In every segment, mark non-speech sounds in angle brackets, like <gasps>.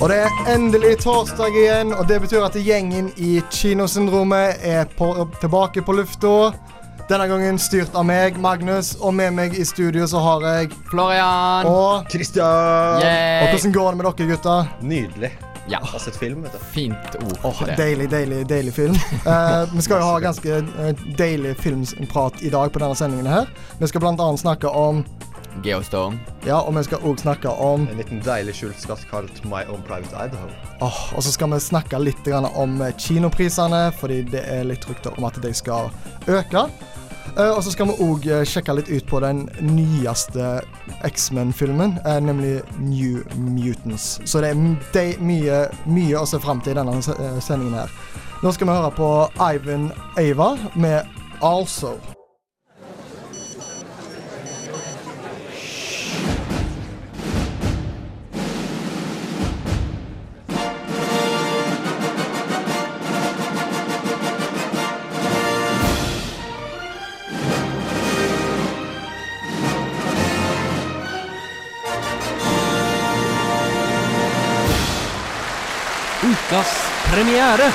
Og det er endelig torsdag igjen, og det betyr at gjengen i Kinosyndromet er på, tilbake på lufta. Denne gangen styrt av meg, Magnus, og med meg i studio så har jeg Florian! Og, Christian! og hvordan går det med dere, gutter? Nydelig. Ja, Jeg har sett film, vet du. fint ord det. deilig, deilig, deilig film. uh, <laughs> vi skal jo ha ganske eh, deilig filmprat i dag på denne sendingen her. Vi skal blant annet snakke om Geostorm. Ja, og vi skal òg snakke om En liten deilig skjult skatt kalt My Own Private Idaho. Åh, Og så skal vi snakke litt om eh, kinoprisene, fordi det er litt rykter om at de skal øke. Eh, og så skal vi òg sjekke litt ut på den nyeste X-Men-filmen, eh, nemlig New Mutants. Så det er de, mye, mye å se fram til i denne eh, sendingen her. Nå skal vi høre på Ivan Ava med Also. Premiere!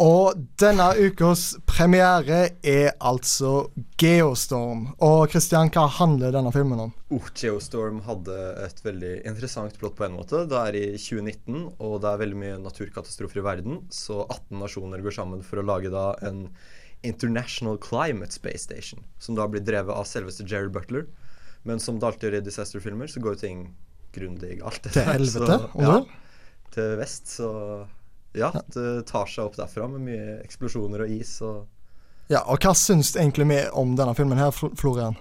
Og denne ukas premiere er altså Geostorm. Og Christian, hva handler denne filmen om? Oh, Geostorm hadde et veldig interessant plott på en måte. Det er i 2019, og det er veldig mye naturkatastrofer i verden. Så 18 nasjoner går sammen for å lage da en International Climate Space Station. Som da blir drevet av selveste Jerry Butler. Men som det alltid gjør i disaster-filmer, så går jo ting grundig galt. Til helvete, <laughs> Så, ja, til vest, så ja, det tar seg opp derfra med mye eksplosjoner og is og Ja, og hva syns du egentlig vi om denne filmen her, Florian?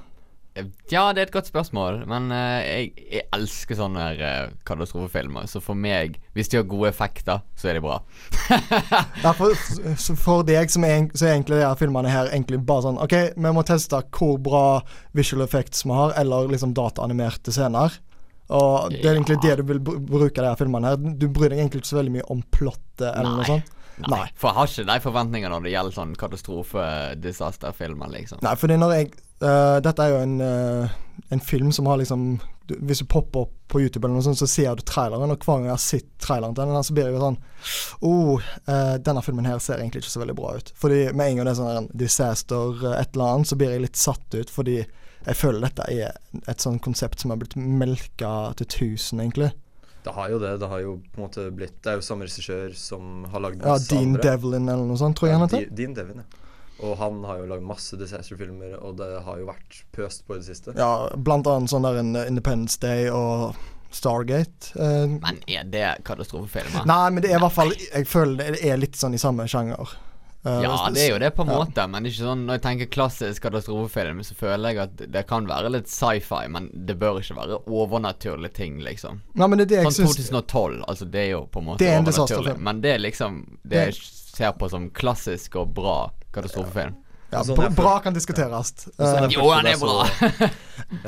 Ja, det er et godt spørsmål, men uh, jeg, jeg elsker sånne eh, katastrofefilmer. Så for meg, hvis de har gode effekter, så er de bra. <laughs> Ja, for, for deg som er, så er egentlig de filmene her egentlig bare sånn OK, vi må teste hvor bra visual effects vi har, eller liksom dataanimerte scener. Og det er egentlig Ja. det du vil bruke de filmene her. Du bryr deg egentlig ikke så veldig mye om plottet eller noe Nei. sånt. Nei. For jeg har ikke de forventningene når det gjelder sånn katastrofe-disaster-filmer, liksom. Nei, fordi når jeg uh, Dette er jo en, uh, en film som har liksom du, Hvis du popper opp på YouTube, eller noe sånt, så ser du traileren, og hver gang jeg har sett traileren til den, så blir jeg jo sånn oh, eh, denne filmen her ser egentlig ikke så veldig bra ut. Fordi med en gang det er sånn en disaster, øh, et eller annet, så blir jeg litt satt ut, fordi jeg føler dette er et sånn konsept som har blitt melka til tusen, egentlig. Det har jo det. Det har jo på en måte blitt Det er jo samme regissør som har lagd Ja, Dean andre. Devlin eller noe sånt, tror jeg han heter. Dean Devlin, ja. Og han har jo lagd masse disaster-filmer, og det har jo vært pøst på i det siste. Ja, blant annet sånn der en Independence Day og Stargate. eh, Men er det katastrofefilmer? Nei, men det er i hvert fall Jeg føler det er litt sånn i samme sjanger. Uh, Ja, det er jo det på en ja. måte, men det er ikke sånn når jeg tenker klassisk katastrofefilm, så føler jeg at det kan være litt sci-fi, men det bør ikke være overnaturlige ting, liksom. Nei, men det er det jeg Sånn syns 2012, altså det er jo på en måte er overnaturlig, men det er liksom det Det- jeg ser på som klassisk og bra katastrofefilm. ja, Sånn bra, bra kan diskuteres. Ja. Uh, Jo, han er bra!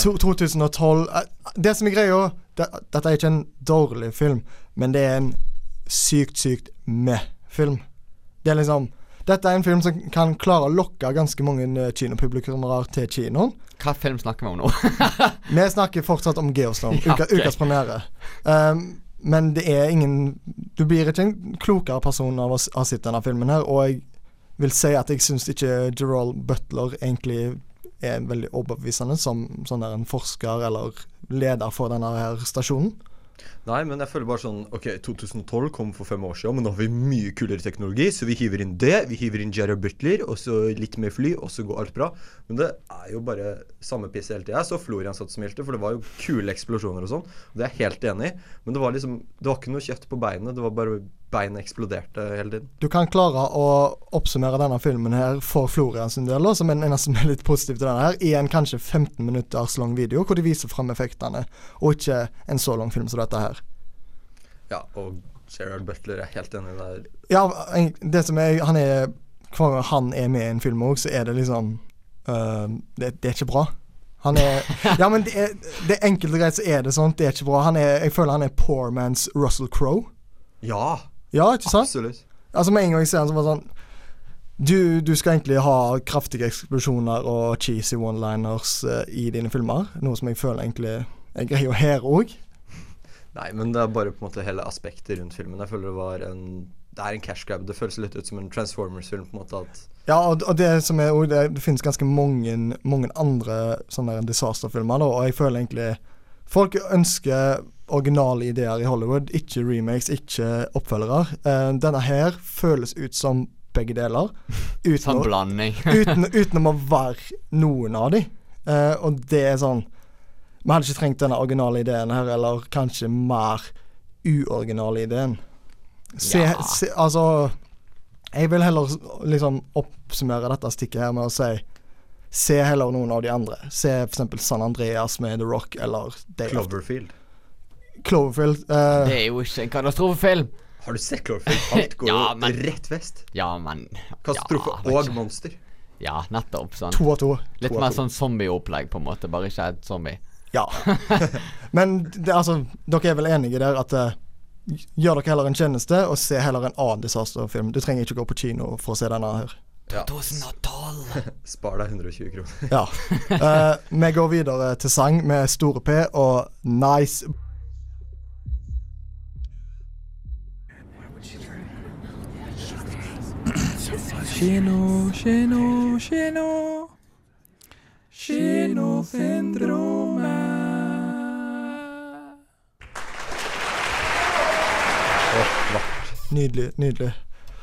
2012 <laughs> eh, Det som er greia det, Dette er ikke en dårlig film, men det er en sykt, sykt meh-film. Det er liksom Dette er en film som kan klare å lokke ganske mange eh, kinopublikummere til kinoen. Hva film snakker vi om nå? <laughs> Vi snakker fortsatt om Geostorm, Ja, okay. ukas premiere. Um, men det er ingen Du blir ikke en klokere person av å ha sett denne filmen her, og jeg vil si at jeg syns ikke Gerald Butler egentlig er veldig overbevisende som sånn en forsker eller leder for denne her stasjonen. Nei, men jeg føler bare sånn OK, 2012 kom for fem år siden, men nå har vi mye kulere teknologi, så vi hiver inn det. Vi hiver inn Jerry Butler, og så litt mer fly, og så går alt bra. Men det er jo bare samme piss hele tida. Jeg så Florian satt smilte, for det var jo kule eksplosjoner og sånn. Og det er jeg helt enig i. Men det var liksom Det var ikke noe kjøtt på beinet. Det var bare beinet eksploderte hele tiden. Du kan klare å oppsummere denne filmen her for Florian sin del, som er som er litt positiv til denne her, i en kanskje 15 minutters lang video hvor de viser fram effektene, og ikke en så lang film som dette her. Ja, og Gerard Butler er helt enig der. Ja, det som er Han er Hver gang han er med i en film òg, så er det liksom uh, det, det er ikke bra. Han er <laughs> Ja, men det er, det er enkelt og greit, så er det sånn. Det er ikke bra. Han er, jeg føler han er poor man's Russell Crowe. Ja, Ja, ikke sant? absolutt. Altså Med en gang jeg ser han, så var det sånn du, du skal egentlig ha kraftige eksplosjoner og cheesy one-liners uh, i dine filmer. Noe som jeg føler egentlig er greia her òg. Nei, men det er bare på en måte hele aspektet rundt filmen. Jeg føler det var en Det er en cash grab. Det føles litt ut som en Transformers-film. på en måte at Ja, og, og det som er det, det finnes ganske mange, mange andre sånne der disasterfilmer, da, og jeg føler egentlig Folk ønsker originale ideer i Hollywood, ikke remakes, ikke oppfølgere. Uh, denne her føles ut som begge deler. <laughs> Uten, Sånn å, blanding. uten, om å være noen av de. Uh, og det er sånn Vi hadde ikke trengt denne originale ideen her, eller kanskje mer uoriginale ideen. Se, Ja. se Altså Jeg vil heller liksom oppsummere dette stikket her med å si Se heller noen av de andre. Se f.eks. San Andreas med The Rock eller Dave Cloverfield. Cloverfield. eh, Det er jo ikke en katastrofefilm. Har du sett Cloverfield? Alt går <laughs> Ja, jo men- rett vest. Ja, men Katastrofe ja, og monster. Ja, nettopp. Sånn. to av to. Litt To mer to. sånn zombieopplegg, på en måte. Bare ikke et zombie. Ja. <laughs> Men det, altså, dere er vel enige der at uh, Gjør dere heller en tjeneste, og se heller en annen disasterfilm. Du trenger ikke gå på kino for å se denne her. Ja. 2012. <laughs> Spar deg 120 kroner. Ja. Uh, <laughs> vi går videre til sang med Store P og Nice. Kino, kino, kino. Kinosyndromet. Nydelig, nydelig.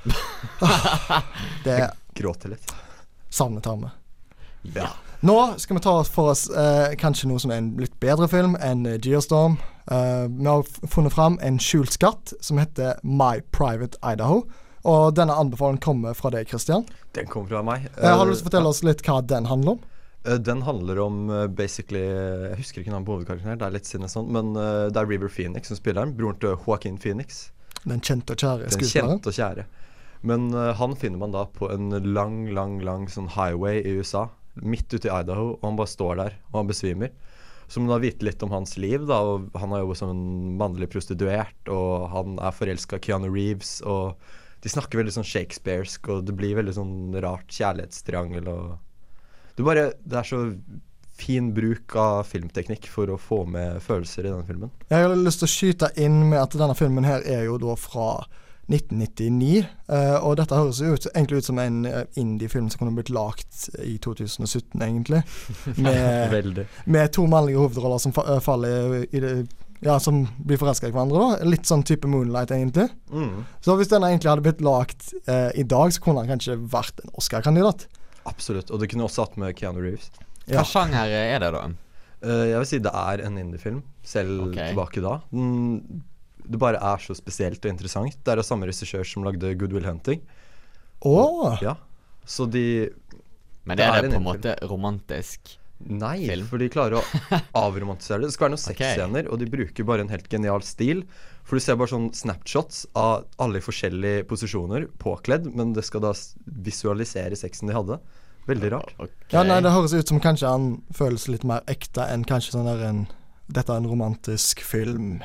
<laughs> Det Gråter litt. savnet har vi. Ja. Nå skal vi ta for oss eh, kanskje noe som er en litt bedre film enn eh, Geostorm. Eh, vi har funnet fram en skjult skatt som heter My Private Idaho. Og denne anbefalingen kommer fra deg, Christian. Den kommer fra meg. Eh, har du lyst til å Eh, fortelle oss litt hva den handler om? Eh, Den handler om eh, basically Jeg husker ikke navnet på hovedkarakteren, det er litt sinne sånn, men eh, det er River Phoenix som spiller den. Broren til Joaquin Phoenix. Den kjente og kjære Den skuespilleren. kjente og kjære. Men uh, han finner man da på en lang, lang, lang sånn highway i USA. Midt ute i Idaho, og han bare står der, og han besvimer. Så må man da vite litt om hans liv, da. Og han har jobbet som en mannlig prostituert, og han er forelska i Keanu Reeves, og de snakker veldig sånn shakespearsk, og det blir veldig sånn rart kjærlighetstriangel og Det bare Det er så fin bruk av filmteknikk for å få med følelser i denne filmen. Jeg har lyst til å skyte inn med at denne filmen her er jo da fra 1999. eh, og dette høres jo ut, egentlig ut som en eh, indie-film som kunne blitt lagt i 2017, egentlig. <laughs> Med, med to mannlige hovedroller som eh, faller i det Ja, som blir forelska i hverandre, da. Litt sånn type Moonlight, egentlig. Mm, Så hvis denne egentlig hadde blitt lagt eh, i dag, så kunne han kanskje vært en Oscar-kandidat. Absolutt. Og du kunne også hatt med Keanu Reeves. Ja. Hva sjanger er det, da? Uh, jeg vil si det er en indiefilm, selv okay. tilbake da. Den, det bare er så spesielt og interessant. Det er av samme regissør som lagde Good Will Hunting. Å! Ja. Så de Men Det er er det en på en måte romantisk? Nei, Film. for de klarer å <laughs> avromantisere det. Det skal være noen sexscener, okay. og de bruker bare en helt genial stil. For du ser bare sånn snapshots av alle i forskjellige posisjoner, påkledd, men det skal da visualisere sexen de hadde. Veldig rart. Okay. Ja, nei, det høres ut som kanskje han føles litt mer ekte enn kanskje sånn der en Dette er en romantisk film.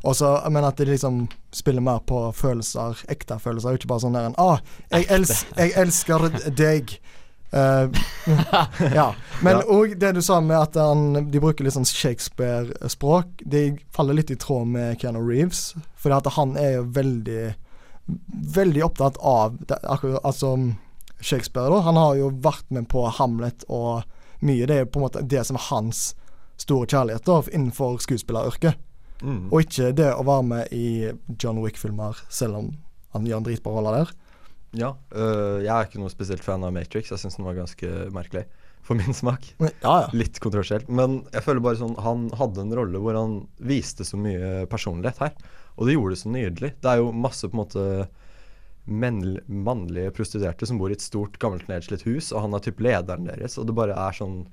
Og så, Men at de liksom spiller mer på følelser, ekte følelser, ikke bare sånn der en Ah, jeg, els, jeg elsker deg. Eh, <laughs> ja. Men Ja. det du sa med at han, de bruker litt sånn Shakespeare-språk, de faller litt i tråd med Keanu Reeves. Fordi han er jo veldig Veldig opptatt av det, akkurat, altså Shakespeare, da. Han har jo vært med på Hamlet og mye. Det er jo på en måte det som er hans store kjærlighet da, innenfor skuespilleryrket. Mm. Og ikke det å være med i John Wick-filmer, selv om han gjør en dritbra rolle der. Ja. øh, jeg er ikke noe spesielt fan av Matrix. Jeg syns den var ganske merkelig. for min smak. Ja, ja. Litt kontroversielt. Men jeg føler bare sånn han hadde en rolle hvor han viste så mye personlighet her. Og det gjorde det så nydelig. Det er jo masse på en måte mannlige prostituerte som bor i et stort, gammelt, nedslitt hus, og han er typ lederen deres, og det bare er sånn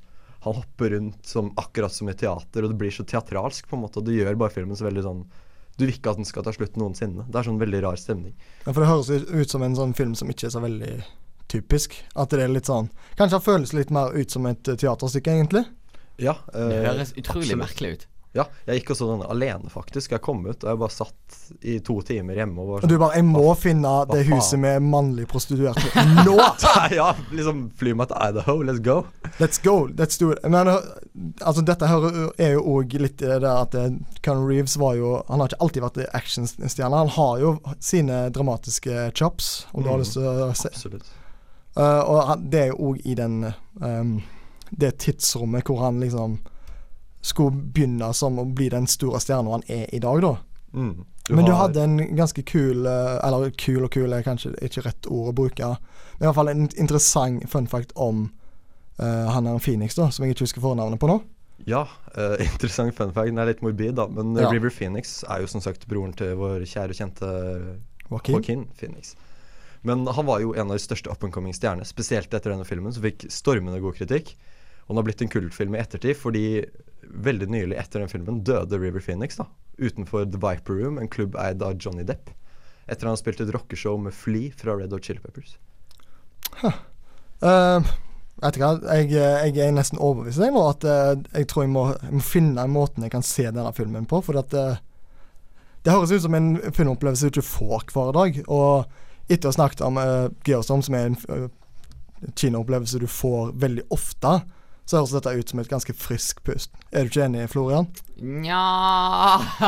Han hopper rundt som akkurat som i teater, og det blir så teatralsk, på en måte, og det gjør bare filmen så veldig sånn Du vil ikke at den skal ta slutt noensinne. Det er sånn veldig rar stemning. Ja, For det høres ut- ut som en sånn film som ikke er så veldig typisk. At det er litt sånn Kanskje det føles litt mer ut som et teaterstykke, egentlig. Ja. Det eh, høres utrolig absolutt. merkelig ut. Ja, jeg gikk og så den alene, faktisk. Jeg kom ut, og jeg bare satt i to timer hjemme og var Og du bare 'Jeg må Hva- finne hva det faen? huset med mannlig prostituerte <laughs> nå!' <laughs> ja, liksom fly meg til Idaho, let's go. Let's go, let's do it. Men altså, dette her er jo òg litt det at Conor Reeves var jo Han har ikke alltid vært actionstjerne. Han har jo sine dramatiske chops, om du har Mm. lyst til å se. Absolutt. Uh, og det er jo òg i den um, det tidsrommet hvor han liksom skulle begynne som å bli den store stjerna han er i dag, da. Mm. Men du har- hadde en ganske kul uh, Eller kul og kul er kanskje ikke rett ord å bruke. Men i hvert fall en interessant fun fact om uh, han er en Phoenix, da, som jeg ikke husker fornavnet på nå. Ja, uh, <laughs> interessant fun fact. Den er litt morbid, da. Men eh, Ja. River Phoenix er jo som sagt broren til vår kjære og kjente Joaquin. Joaquin Phoenix. Men han var jo en av de største up and coming stjernene, spesielt etter denne filmen, som fikk stormende god kritikk. Og den har blitt en kultfilm i ettertid, fordi veldig nylig etter den filmen døde River Phoenix da, utenfor The Viper Room, en klubb eid av Johnny Depp. Etter han spilte et rockeshow med Flea fra Red Hot Chili Peppers. Uh, vet du jeg, jeg er nesten overbevist deg at uh, jeg tror jeg må, jeg må finne en måten jeg kan se denne filmen på. For at uh, det høres ut som en filmopplevelse du ikke får hver dag. Og etter å ha snakket om uh, Geostorm, som er en uh, kinoopplevelse du får veldig ofte, så høres dette ut som et ganske frisk pust. Er du ikke enig, Florian? Nja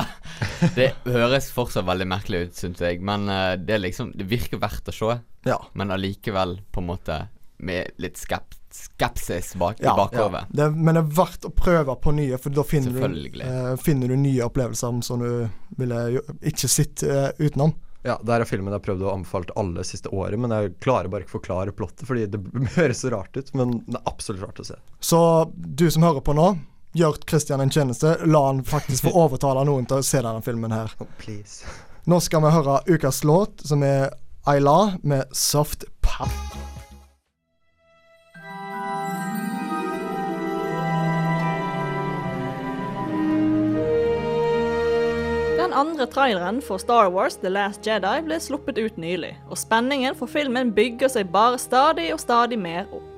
<laughs> Det høres fortsatt veldig merkelig ut, syns jeg. Men eh, det liksom Det virker verdt å se. Ja. Men allikevel på en måte med litt skep skepsis bak, i Ja, bakhodet. Det, men det er verdt å prøve på nye, for da finner du, eh, finner du nye opplevelser som du ville ikke sett eh, utenom. Ja, der er filmen jeg har prøvd å anbefale alle siste året, men jeg klarer bare ikke forklare plottet, fordi det <laughs> høres så rart ut, men det er absolutt rart å se. Så du som hører på nå, gjør Christian en tjeneste. La han faktisk få <laughs> overtale noen til å se denne filmen her. Oh, please. Nå skal vi høre ukas låt, som er Ayla med Soft Pop. Andre traileren for Star Wars The Last Jedi ble sluppet ut nylig, og spenningen for filmen bygger seg bare stadig og stadig mer opp.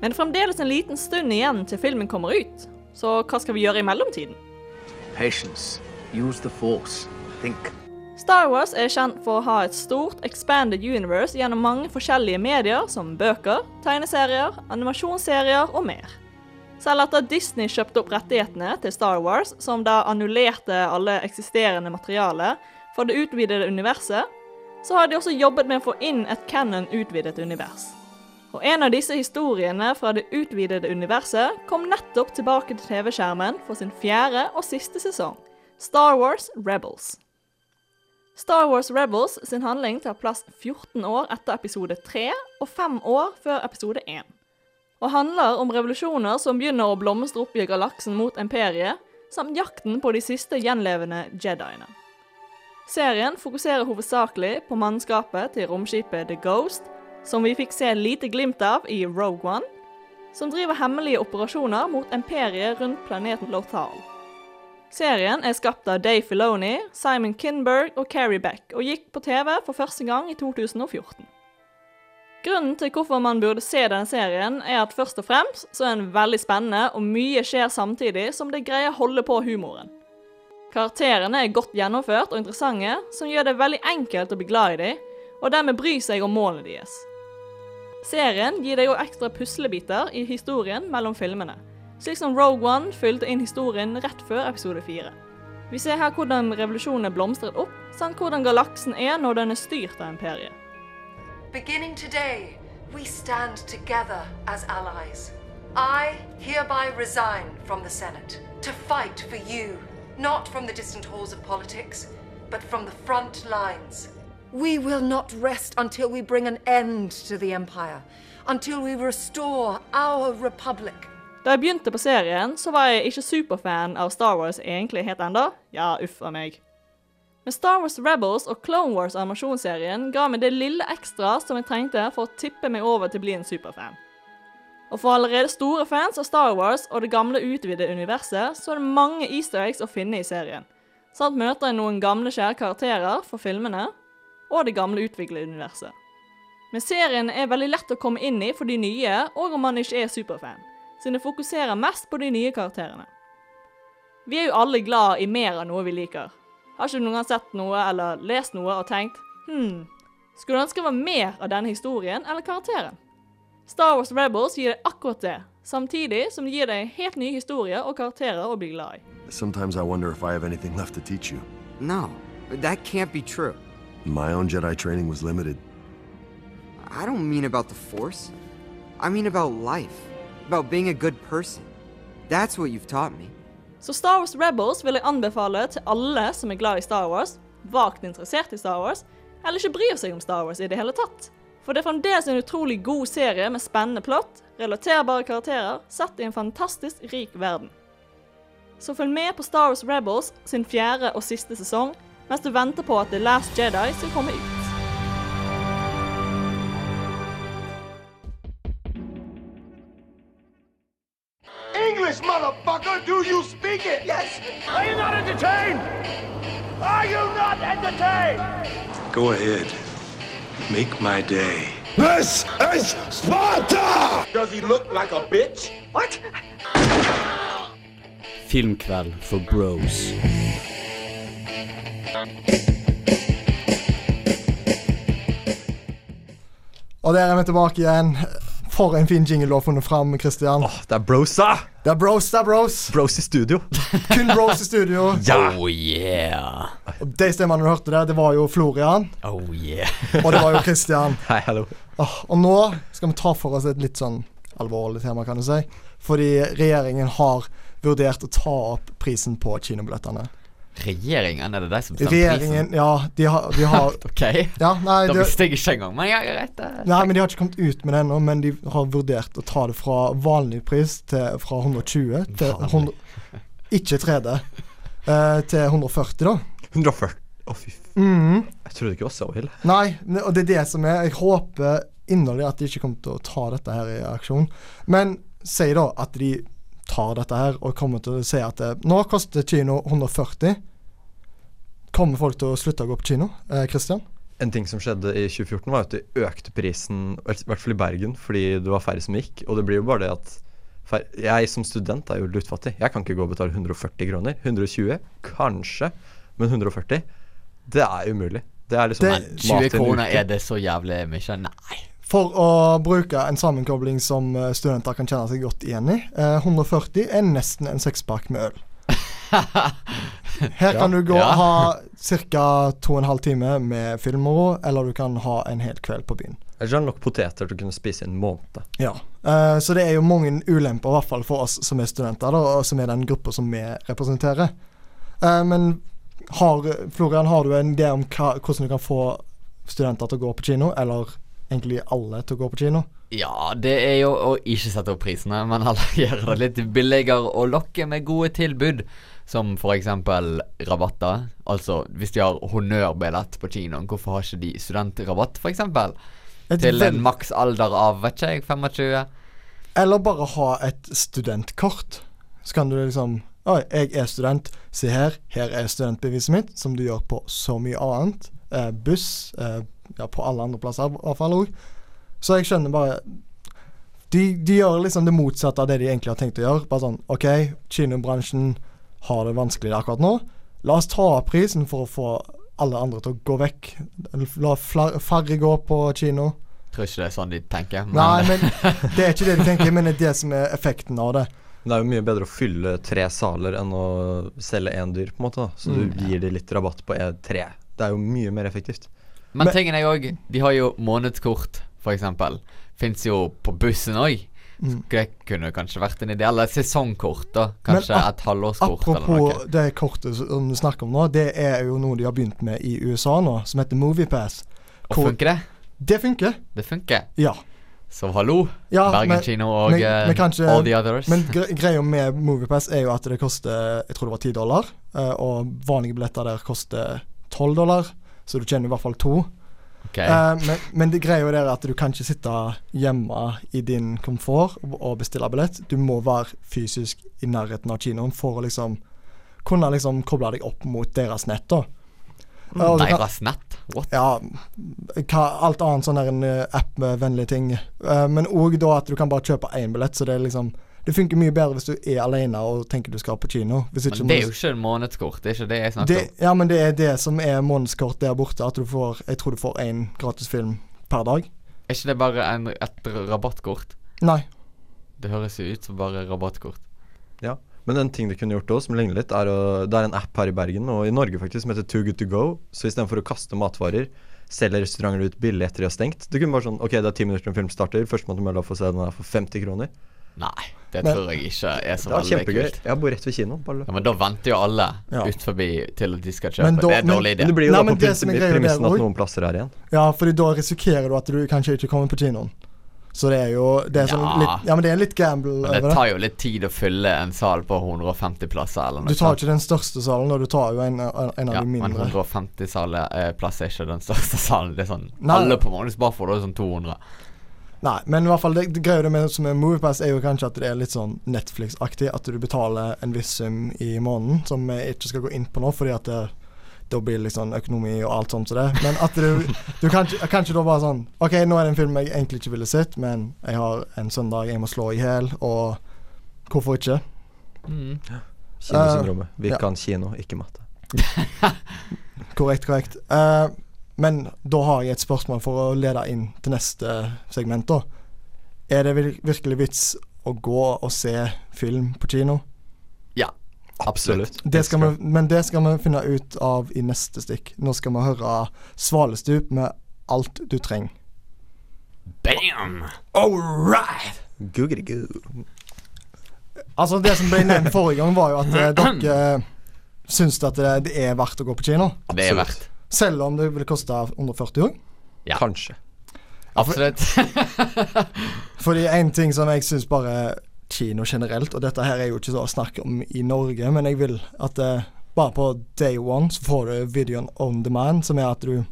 Men det er fremdeles en liten stund igjen til filmen kommer ut, så hva skal vi gjøre i mellomtiden? Patience. Use the force. Think. Star Wars er kjent for å ha et stort, expanded universe gjennom mange forskjellige medier som bøker, tegneserier, animasjonsserier og mer. Selv etter at Disney kjøpte opp rettighetene til Star Wars, som da annullerte alle eksisterende materiale for det utvidede universet, så har de også jobbet med å få inn et canon-utvidet univers. Og en av disse historiene fra det utvidede universet kom nettopp tilbake til TV-skjermen for sin fjerde og siste sesong, Star Wars Rebels. Star Wars Rebels sin handling tar plass 14 år etter episode 3 og 5 år før episode 1. Og handler om revolusjoner som begynner å blomstre opp i galaksen mot imperiet, samt jakten på de siste gjenlevende jediene. Serien fokuserer hovedsakelig på mannskapet til romskipet The Ghost, som vi fikk se lite glimt av i Rogue One, som driver hemmelige operasjoner mot imperiet rundt planeten Lothal. Serien er skapt av Dave Filoni, Simon Kinberg og Carrie Beck, og gikk på TV for første gang i 2014. Grunnen til hvorfor man burde se denne serien, er at først og fremst så er den veldig spennende, og mye skjer samtidig som det greier å holde på humoren. Karakterene er godt gjennomført og interessante, som gjør det veldig enkelt å bli glad i dem, og dermed bry seg om målene deres. Serien gir deg òg ekstra puslebiter i historien mellom filmene, slik som Rogue One fylte inn historien rett før episode 4. Vi ser her hvordan revolusjonen er blomstret opp, samt hvordan galaksen er når den er styrt av imperiet. Beginning today, we stand together as allies. I hereby resign from the Senate to fight for you, not from the distant halls of politics, but from the front lines. We will not rest until we bring an end to the Empire, until we restore our Republic. Da jeg begynte på serien, så var jeg ikke superfan av Star Wars egentlig helt enda. Ja, uff a meg. Men Star Wars Rebels og Clone Wars animasjonsserien ga meg det lille ekstra som jeg trengte for å tippe meg over til å bli en superfan. Og for allerede store fans av Star Wars og det gamle utvidede universet, så er det mange easter eggs å finne i serien. Samt møter jeg noen gamle kjære karakterer for filmene, og det gamle utviklede universet. Men serien er veldig lett å komme inn i for de nye, og om man ikke er superfan, siden det fokuserer mest på de nye karakterene. Vi er jo alle glad i mer av noe vi liker. Har ikke noen gang sett noe eller lest noe og tenkt hm, skulle du ønske det var mer av denne historien eller karakteren? Star Wars Rebels gir deg akkurat det, samtidig som det gir deg helt nye historier og karakterer å bli glad i. Sometimes I wonder if I have anything left to teach you. No, that can't be true. My own Jedi training was limited. I don't mean about the Force. I mean about life. About being a good person. That's what you've taught me. Så Star Wars Rebels vil jeg anbefale til alle som er glad i Star Wars, vagt interessert i Star Wars, eller ikke bryr seg om Star Wars i det hele tatt. For det er fremdeles en utrolig god serie med spennende plott, relaterbare karakterer, satt i en fantastisk rik verden. Så følg med på Star Wars Rebels sin fjerde og siste sesong, mens du venter på at The Last Jedi skal komme ut. Speak it? Yes! Are you not entertained? Are you not entertained? Go ahead. Make my day. This is Sparta! Does he look like a bitch? What? Filmkveld for bros. Og der er vi tilbake igjen. For en fin jingle du har funnet fram, Christian. Det er brosa! Det er bros, det er bros. Bros i studio. Kun bros i studio. <laughs> Oh yeah. Og De stemmene du hørte der, det var jo Florian. Oh yeah. Og det var jo Christian. Hei, hallo. Oh, og nå skal vi ta for oss et litt sånn alvorlig tema, kan du si. Fordi regjeringen har vurdert å ta opp prisen på kinobillettene. Regjeringen, er det de som bestemmer Regjeringen, prisen? ja, de har, de har <laughs> Ok. Ja, nei, da det- visste jeg ikke engang. Men ja, greit. Nei, men de har ikke kommet ut med det ennå, men de har vurdert å ta det fra vanlig pris til fra 120 til 100, Ikke 3D. eh, til 140, da. 140. Å, fy mm. Mhm. Jeg trodde ikke det var så ille. Nei, og det er det som er Jeg håper inderlig at de ikke kommer til å ta dette her i aksjon. Men si da at de tar dette her og kommer til å si at det, nå koster kino 140. Kommer folk til å slutte å gå på kino? Eh, En ting som skjedde i 2014, var at de økte prisen, i hvert fall i Bergen, fordi det var færre som gikk. Og det blir jo bare det at Jeg som student er jo luttfattig. Jeg kan ikke gå og betale 140 kroner. 120, kanskje, men 140, det er umulig. Det er liksom Men 20 kroner, er det så jævlig mye? Nei. For å bruke en sammenkobling som eh, studenter kan kjenne seg godt igjen i. Eh, 140 er nesten en sekspakk med øl. <laughs> Her kan du gå Ja. og ha ca. to og en halv time med filmmoro, eller du kan ha en hel kveld på byen. Er det du nok poteter til å kunne spise i en måned. Ja. uh, så det er jo mange ulemper, i hvert fall for oss som er studenter, da, og som er den gruppa som vi representerer. Uh, men har, Florian, har du en idé om hva, hvordan du kan få studenter til å gå på kino, eller egentlig alle til å gå på kino? Ja, det er jo å ikke sette opp prisene, men heller gjøre det litt billigere og lokke med gode tilbud. Som for eksempel rabatter. Altså, hvis de har honnørbillett på kinoen, hvorfor har ikke de studentrabatt, for eksempel? Til en maks alder av, vet ikke jeg, 25? Eller bare ha et studentkort. Så kan du liksom Oi, jeg er student. Se her. Her er studentbeviset mitt, som du gjør på så mye annet. Eh, buss. Eh, ja, på alle andre plasser i hvert fall òg. Så jeg skjønner bare de, de gjør liksom det motsatte av det de egentlig har tenkt å gjøre. Bare sånn OK, kinobransjen har det vanskelig akkurat nå. La oss ta opp prisen for å få alle andre til å gå vekk. La færre gå på kino. Tror ikke det er sånn de tenker. Nei, men <laughs> det er ikke det de tenker, men det er det som er effekten av det. Det er jo mye bedre å fylle tre saler enn å selge én dyr, på en måte. da Så Mm. du gir de litt rabatt på e- tre. Det er jo mye mer effektivt. Men, tingen er jo òg De har jo månedskort, eksempel. Fins jo på bussen òg. Mm. Det kunne kanskje vært en idé. Eller sesongkort, da. Kanskje Men et halvårskort Apropos det kortet som du snakker om nå, det er jo noe de har begynt med i USA nå, som heter Moviepass. Og funker det? Det funker. Det funker. Ja. Så hallo, Ja, Bergen men- kino og men- eh, men kanskje- all the others. Men greia med Moviepass er jo at det koster Jeg tror det var 10 dollar, eh, og vanlige billetter der koster 12 dollar, så du tjener i hvert fall to. Ok. Uh, men, men det greia er at du kan ikke sitte hjemme i din komfort og, bestille billett. Du må være fysisk i nærheten av kinoen for å liksom kunne liksom koble deg opp mot deres nett. da. Kan- Deres nett? What? ja, hva, alt annet sånn der en eh, app-vennlige ting. Uh, men òg da at du kan bare kjøpe én billett, så det er liksom Det funker mye bedre hvis du er alene og tenker du skal på kino. Hvis ikke Men det er jo ikke en månedskort. Det er ikke det jeg snakker det, om. ja, men det er det som er månedskort der borte. At du får Jeg tror du får én gratis film per dag. Er ikke det bare en, et rabattkort? Nei. Det høres jo ut som bare rabattkort. Ja. Men en ting du kunne gjort også, som ligner litt, er å Det er en app her i Bergen, og i Norge faktisk, som heter Too Good To Go. Så istedenfor å kaste matvarer, selger restauranter ut billig etter de har stengt. Du kunne bare sånn Ok, det er ti minutter til en film starter. Førstemann til mølla får se den her for 50 kroner. Nei, det Men- tror jeg ikke er så Det var veldig kjempegøy. kult. Jeg bor rett ved kinoen. Bare Ja, men da venter jo alle Ja. ut forbi til at de skal kjøpe. Men da- det er en dårlig idé. Men det blir jo Nei, da på er premissen at noen plasser er igjen. Ja, for da risikerer du at du kanskje ikke kommer på kinoen. Så det er jo det er sånn Ja. litt Ja, men det er litt gamble Men det tar jo litt tid å fylle en sal på 150 plasser eller noe Du tar ikke den største salen, og du tar jo en, en av Ja, de men mindre. 150 saler, eh, plasser er ikke den største <laughs> salen. Det er sånn Nei. Alle på Magnus Barford er sånn 200. Nei, men i hvert fall det, det greia med med Moviepass, er jo kanskje at det er litt sånn Netflix-aktig. At du betaler en viss sum i måneden, som vi ikke skal gå inn på nå, fordi at det, da blir det sånn økonomi og alt sånt som det. Men at du, du kan kanskje da bare sånn OK, nå er det en film jeg egentlig ikke ville sett, men jeg har en søndag jeg må slå i hjel, og hvorfor ikke? Mm. Kinosyndromet. Vi ja. kan kino, ikke matte. <laughs> Korrekt, korrekt. Eh, men da har jeg et spørsmål for å lede inn til neste segment, da. Er det virkelig vits å gå og se film på kino? Ja, absolutt. Det skal vi, men det skal vi finne ut av i neste stikk. Nå skal vi høre Svalestup med Alt du trenger. Bam! All right! Googity-goo. Altså, det som ble nevnt forrige gang, var jo at eh, dere eh, syns at det, det er verdt å gå på kino. Det er verdt. Selv om det ville koste under 40 år. Ja. Kanskje. Absolutt. <laughs> Fordi en ting som jeg syns bare kino generelt, og dette her er jo ikke så å snakke om i Norge, men jeg vil at uh, bare på day one så får du videoen on demand, som er at du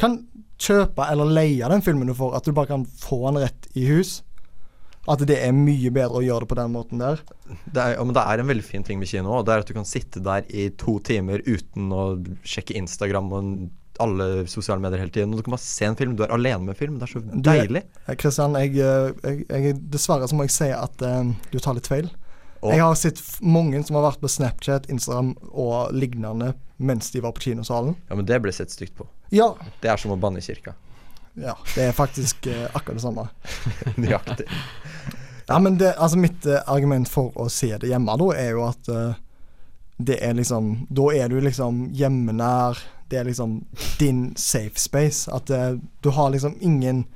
kan kjøpe eller leie den filmen du får, at du bare kan få den rett i hus. At det er mye bedre å gjøre det på den måten der. Det er, ja, men det er en veldig fin ting med kino, og det er at du kan sitte der i to timer uten å sjekke Instagram og alle sosiale medier hele tiden. Og du kan bare se en film. Du er alene med film. Det er så deilig. Eh, Kristian, eh, jeg, dessverre så må jeg si at eh, du tar litt feil. Og- Jeg har sett mange som har vært på Snapchat, Instagram og lignende mens de var på kinosalen. Ja, men det ble sett stygt på. Ja. Det er som å banne i kirka. Ja, det er faktisk eh, akkurat det samme. <laughs> Nøyaktig. Ja, men det, altså mitt eh, argument for å se det hjemme, da, er jo at eh, det er liksom Da er du liksom hjemmenær. Det er liksom din safe space. At eh, du har liksom ingen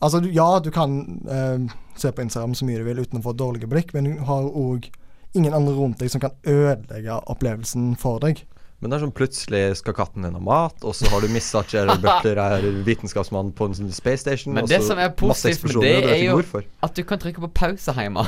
Altså, du, ja, du kan eh, se på Instagram så mye du vil uten å få dårlige blikk, men du har òg ingen andre rundt deg som kan ødelegge opplevelsen for deg. Men det er sånn plutselig skal katten din ha mat, og så har du mista at Gerald <laughs> Butler er vitenskapsmann på en sånn space station. Men det som er positivt med det, du er jo hvorfor. at du kan trykke på pause hjemme.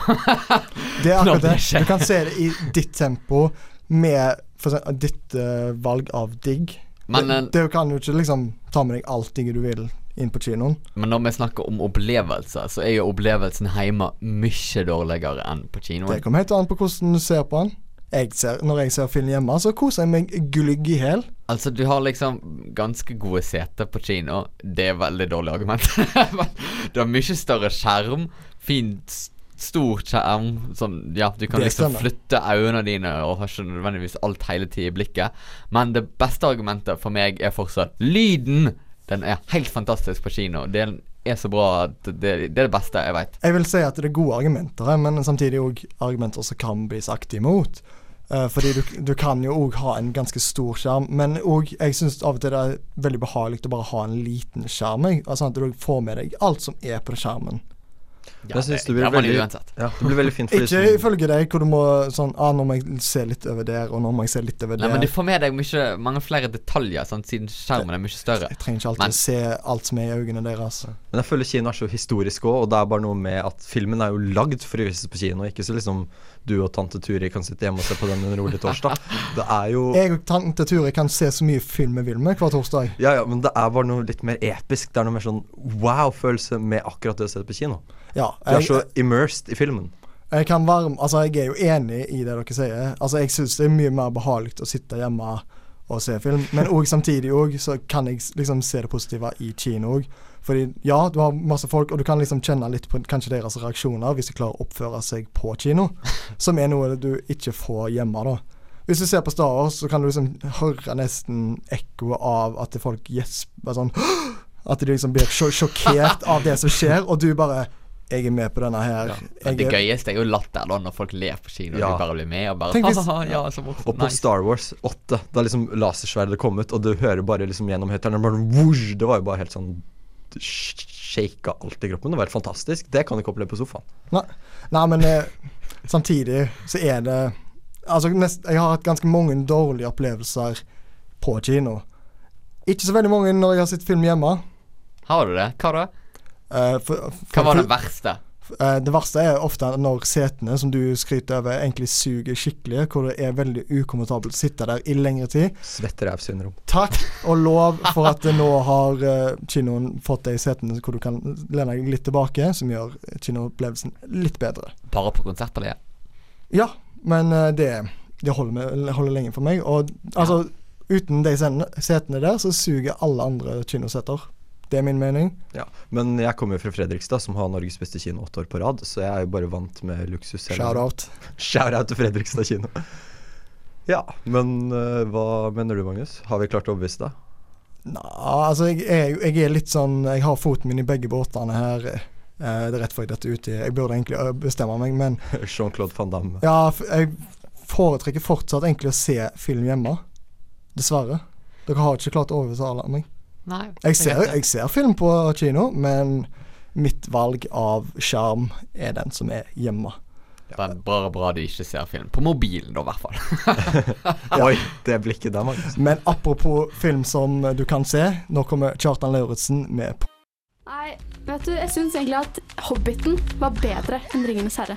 Det er <laughs> akkurat det. Du kan se det i ditt tempo med for eksempel, ditt uh, valg av digg. Men, det, eh, det kan jo ikke liksom ta med deg alt digget du vil inn på kinoen. Men når vi snakker om opplevelser, så er jo opplevelsen hjemme mye dårligere enn på kinoen. Det kommer helt an på hvordan du ser på den. Jeg ser, når jeg ser film hjemme, så koser jeg meg glugg i hæl. Altså, du har liksom ganske gode seter på kino. Det er veldig dårlig argument. <laughs> Du har mye større skjerm. Fint, stor skjerm. Sånn, ja, du kan liksom flytte øynene dine og har ikke nødvendigvis alt hele tida i blikket. Men det beste argumentet for meg er fortsatt lyden. Den er helt fantastisk på kino. Det er så bra at det, det er det beste jeg veit. Jeg vil si at det er gode argumenter men samtidig òg argumenter som kan bli sagt imot. Eh, fordi du, du kan jo òg ha en ganske stor skjerm, men òg jeg syns av og til det er veldig behagelig å bare ha en liten skjerm. Sånn at du får med deg alt som er på skjermen. Jeg synes det, det blir veldig, uansett. ja, det blir veldig fint for Ikke ifølge deg, hvor du må sånn ah, Nå må jeg se litt over der, og nå må jeg se litt over Nei, der. men du får med deg mye, mange flere detaljer, sant, siden skjermen er mye større. Jeg trenger ikke alltid Men- se alt som er i øynene deres. Men jeg føler kino er så historisk òg, og det er bare noe med at filmen er jo lagd for å vises på kino, ikke så liksom du og tante Turi kan sitte hjemme og se på den en rolig torsdag. <laughs> Det er jo Jeg og tante Turi kan se så mye film vi vil med hver torsdag. Ja, ja, men det er bare noe litt mer episk. Det er noe mer sånn wow-følelse med akkurat det å se det på kino. Ja, Du er så immersed i filmen. Jeg kan varme, altså jeg er jo enig i det dere sier. Altså Jeg syns det er mye mer behagelig å sitte hjemme og se film, men også, samtidig òg så kan jeg liksom se det positive i kino òg. Fordi ja, du har masse folk, og du kan liksom kjenne litt på kanskje deres reaksjoner hvis de klarer å oppføre seg på kino, <laughs> som er noe du ikke får hjemme, da. Hvis du ser på Star Wars, så kan du liksom høre nesten ekkoet av at folk gjesper sånn <gasps> At de liksom blir sjokkert av det som skjer, og du bare Jeg er med på denne her. Ja. Jeg det gøyeste er jo latter da, når folk ler på kino, og de bare blir med og bare Tenk hvis- «Haha, ja, så morsomt. Og på Nice. Star Wars 8, da liksom lasersverdet kom ut, og du hører bare liksom gjennom høyttaleren Det var jo bare helt sånn Shaka alt i kroppen. Det var helt fantastisk. Det kan du ikke oppleve på sofaen. Nei, nei men eh, samtidig så er det Altså, nest, jeg har hatt ganske mange dårlige opplevelser på kino. Ikke så veldig mange når jeg har sett film hjemme. Har du det? Hva da? Eh, for, Hva var det verste? eh, det verste er ofte når setene som du skryter over, egentlig suger skikkelig. Hvor det er veldig ukomfortabelt å sitte der i lengre tid. Svetterævsyndrom. Takk og lov for at <laughs> nå har eh, kinoen fått deg setene hvor du kan lene deg litt tilbake, som gjør kinoopplevelsen litt bedre. Bare på konsertpaléet? Ja, men det, det holder, med, holder lenge for meg. Og altså, uten de setene, setene der, så suger alle andre kinosetter. Det er min mening. Ja, Men jeg kommer jo fra Fredrikstad, som har Norges beste kino åtte år på rad, så jeg er jo bare vant med luksus. Shout-out. <laughs> Shout-out til Fredrikstad kino. Ja, men uh, hva mener du, Magnus? Har vi klart å overbevise deg? Nei, altså, jeg er, jeg er litt sånn Jeg har foten min i begge båtene her. Eh, det er rett før jeg detter uti. Jeg burde egentlig bestemme meg, men <laughs> Jean-Claude van Damme. ja, jeg foretrekker fortsatt egentlig å se film hjemme. Dessverre. Dere har ikke klart å overbevise meg. Nei. Jeg ser, jeg ser film på kino, men mitt valg av skjerm er den som er hjemme. Det er bare bra du ikke ser film. På mobilen, da, i hvert fall. <laughs> Oi, det blikket der, Magnus. Men apropos film som du kan se, nå kommer Kjartan Lauritzen med på Nei, vet du, jeg syns egentlig at Hobbiten var bedre enn Ringenes herre.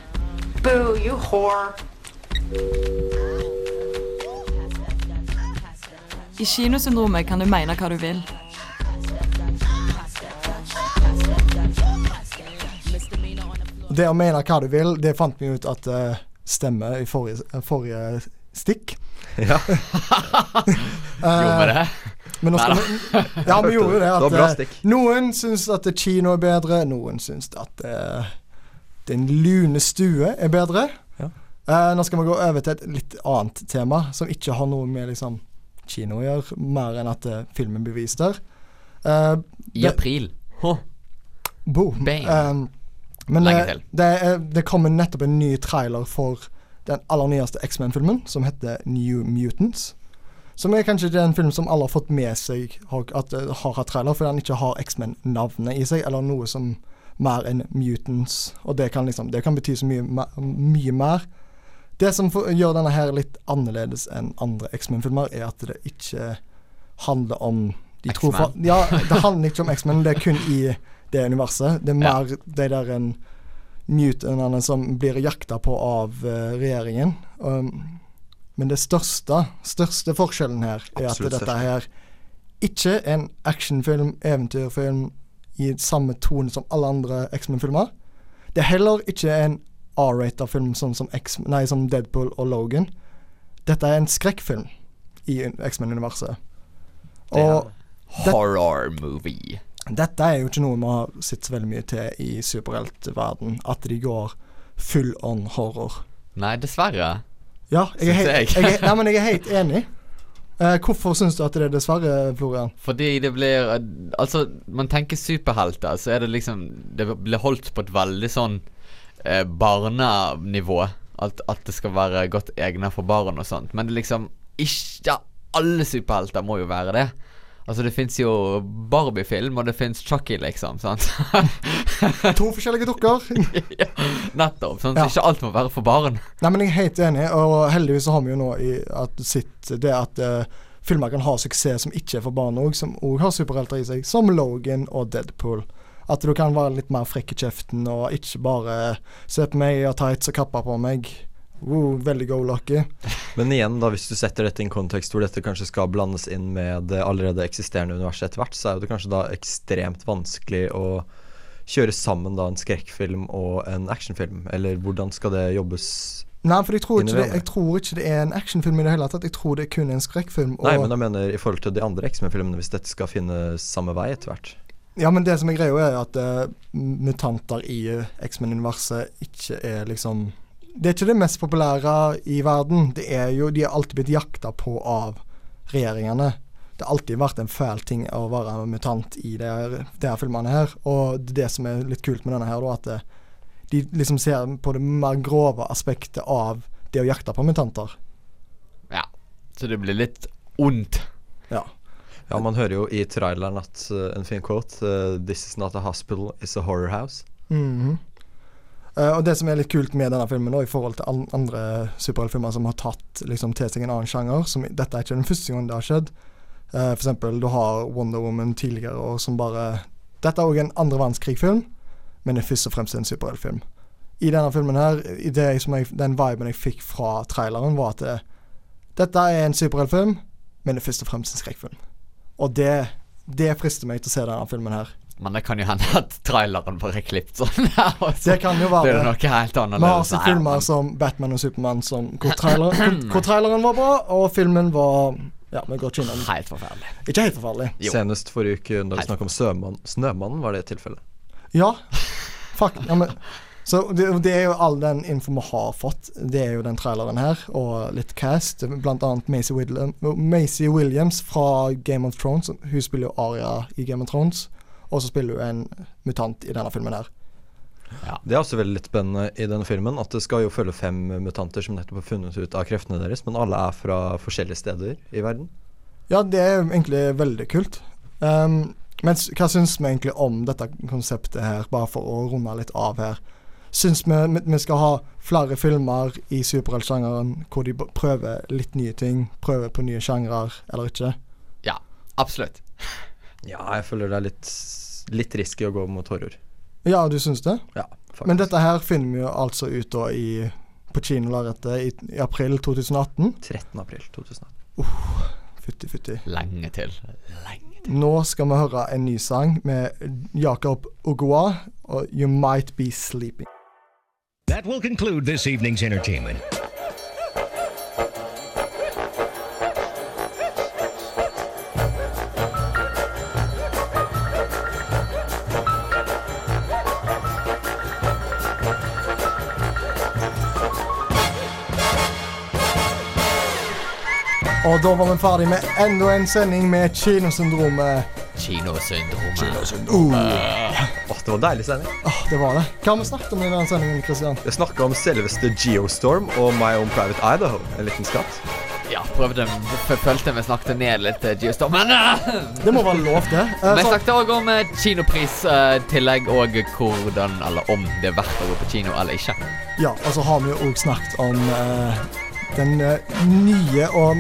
Boo, you whore. I kinosyndromet kan du mene hva du vil. Det å mene hva du vil, det fant vi ut at uh, stemmer i forrige, forrige stikk. <laughs> Ja. <laughs> Gjorde vi det? Men nå skal Neida. vi, ja, vi gjorde jo det. Det At bra eh, noen syns at kino er bedre, noen syns at uh, Den lune stue er bedre. Ja. Uh, nå skal vi gå over til et litt annet tema, som ikke har noe med liksom kino å gjøre, mer enn at uh, filmen blir vist der. Eh, I april. Huh. Boom. Bam. Men Lenge det, det, er, det kommer nettopp en ny trailer for den aller nyeste X-Men-filmen, som heter New Mutants. Som er kanskje den filmen som alle har fått med seg at det har hatt trailer, fordi den ikke har X-Men-navnet i seg, eller noe som mer enn Mutants. Og det kan liksom Det kan bety så mye, mye mer. Det som for, gjør denne her litt annerledes enn andre X-Men-filmer, er at det ikke handler om de tror X-Men. Ja, det handler ikke om X-Men, det er kun i det universet. Det er Ja. mer de der en mutantene som blir jakta på av uh, regjeringen. Um, men det største, største forskjellen her er Absolutt at dette her ikke er en actionfilm, eventyrfilm i samme tone som alle andre X-Men-filmer. Det er heller ikke en R-rated film sånn som, X nei, som Deadpool og Logan. Dette er en skrekkfilm i X-Men-universet. Er Og Horror movie. Dette er jo ikke noe vi har sett så veldig mye til i superheltverden, at de går full on horror. Nei, dessverre. Ja, jeg er, helt, jeg. jeg er, <laughs> nei, men jeg er helt enig. Eh, hvorfor syns du at det er dessverre, Florian? Fordi det blir Altså, man tenker superhelter, så er det liksom Det blir holdt på et veldig sånn eh, barnenivå. At, at det skal være godt egnet for barn og sånt. Men det liksom ikke Alle superhelter må jo være det. Altså, det fins jo Barbie-film, og det fins Chucky, liksom. Sant? <laughs> To forskjellige dukker. <laughs> Nettopp. Sånn, Ja. så ikke alt må være for barn. Nei, men jeg er helt enig, og heldigvis så har vi jo nå i at sitt det at uh, filmer kan ha suksess som ikke er for barn òg, som òg har superhelter i seg, som Logan og Deadpool. At du kan være litt mer frekk i kjeften og ikke bare se på meg, og tights og kappa på meg. Wow, veldig go lucky. Men igjen, da, hvis du setter dette i en kontekst hvor dette kanskje skal blandes inn med det allerede eksisterende universet etter hvert, så er det kanskje da ekstremt vanskelig å kjøre sammen da en skrekkfilm og en actionfilm. Eller hvordan skal det jobbes? Nei, for jeg tror, det, jeg tror ikke det er en actionfilm i det hele tatt. Jeg tror det er kun en skrekkfilm. Nei, men jeg mener i forhold til de andre X-Men-filmene, hvis dette skal finne samme vei etter hvert. Ja, men det som er greia, er at uh, mutanter i X-Men-universet ikke er liksom Det er ikke det mest populære i verden. Det er jo, De er alltid blitt jakta på av regjeringene. Det har alltid vært en fæl ting å være mutant i de her, de her filmene her. Og det som er litt kult med denne her, da, at det, de liksom ser på det mer grove aspektet av det å jakte på mutanter. Ja. Så det blir litt ondt. Ja. Ja, man hører jo i traileren at uh, en fin quote uh, This is not a hospital, it's a horror house. Mhm. Eh, og det som er litt kult med denne filmen, da, i forhold til an andre superheltfilmer som har tatt liksom, til seg en annen sjanger som, Dette er ikke den første gangen det har skjedd. Uh, for eksempel, du har Wonder Woman tidligere og som bare Dette er òg en andre verdenskrig-film, men det er først og fremst en superheltfilm. I denne filmen her, jeg, den viben jeg fikk fra traileren, var at det, dette er en superheltfilm, men det er først og fremst en skrekkfilm. Og det, det frister meg til å se denne filmen her. Men det kan jo hende at traileren bare er klippet sånn. <laughs> Det kan jo være Det det noe helt Vi har annerledes. sett filmer som Batman og Supermann hvor, trailer, hvor, <clears throat> hvor traileren var bra, og filmen var Ja, vi går ikke innom Helt forferdelig. Ikke helt forferdelig. Senest forrige uke da vi snakket om Sømann, Snømannen, var det et tilfelle. Ja, fuck. Ja, men, så det, det er jo all den info vi har fått. Det er jo den traileren her, og litt cast. Blant annet Macy, William, Macy Williams fra Game of Thrones. Hun spiller jo Aria i Game of Thrones, og så spiller du en mutant i denne filmen her. Ja. Det er også veldig litt spennende i denne filmen at det skal jo følge fem mutanter som nettopp har funnet ut av kreftene deres, men alle er fra forskjellige steder i verden. Ja, det er egentlig veldig kult. Um, men hva syns vi egentlig om dette konseptet her, bare for å runde litt av her? Syns vi vi- vi skal ha flere filmer i superheltsjangeren hvor de prøver litt nye ting, prøver på nye sjangrer, eller ikke? Ja, absolutt. Ja, jeg føler det er litt, litt risky å gå mot horror. Ja, du syns det? Ja, faktisk. Men dette her finner vi jo altså ut da i på kinolerretet i, i april 2018. 13. april 2018. Uh, fytti, fytti. Lenge til. Lenge. til. Nå skal vi høre en ny sang med Jakob Ogoa og 'You Might Be Sleeping'. That will conclude this evening's entertainment. Og da var vi ferdig med enda en sending med Kinosyndromet. Kinosyndromet. Uh. Oh, det var en deilig sending. Oh, det var det. Hva har vi snakket om i denne sendingen, Christian? Vi snakka om selveste Geostorm og My Own Private Idaho. En liten skatt. Ja, prøvde Følte vi snakket ned litt uh, Geostorm, men uh, Det må være lov, det. Uh, <laughs> Vi så- snakket òg om uh, kinopristillegg og hvordan, eller om det er verdt å gå på kino eller ikke. Ja, og så har vi jo òg snakket om eh, den eh, nye og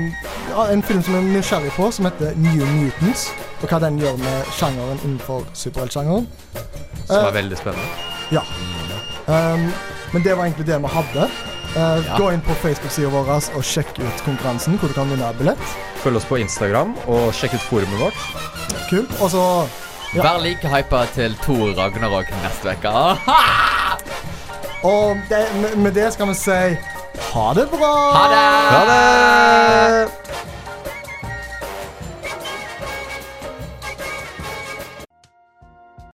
ja, En film som jeg er nysgjerrig på, som heter New Mutants. Og hva den gjør med sjangeren innenfor superheltsjangeren. Som Eh, er veldig spennende. Ja. Um, men det var egentlig det vi hadde. Uh, Ja. Gå inn på Facebook-sida vår og sjekk ut konkurransen, hvor du kan vinne billett. Følg oss på Instagram og sjekk ut forumet vårt. Kult. Og så ja. Vær like hypa til Thor Ragnarok neste uke. Og det, med, med det skal vi si ha det bra! Ha det! Ha det!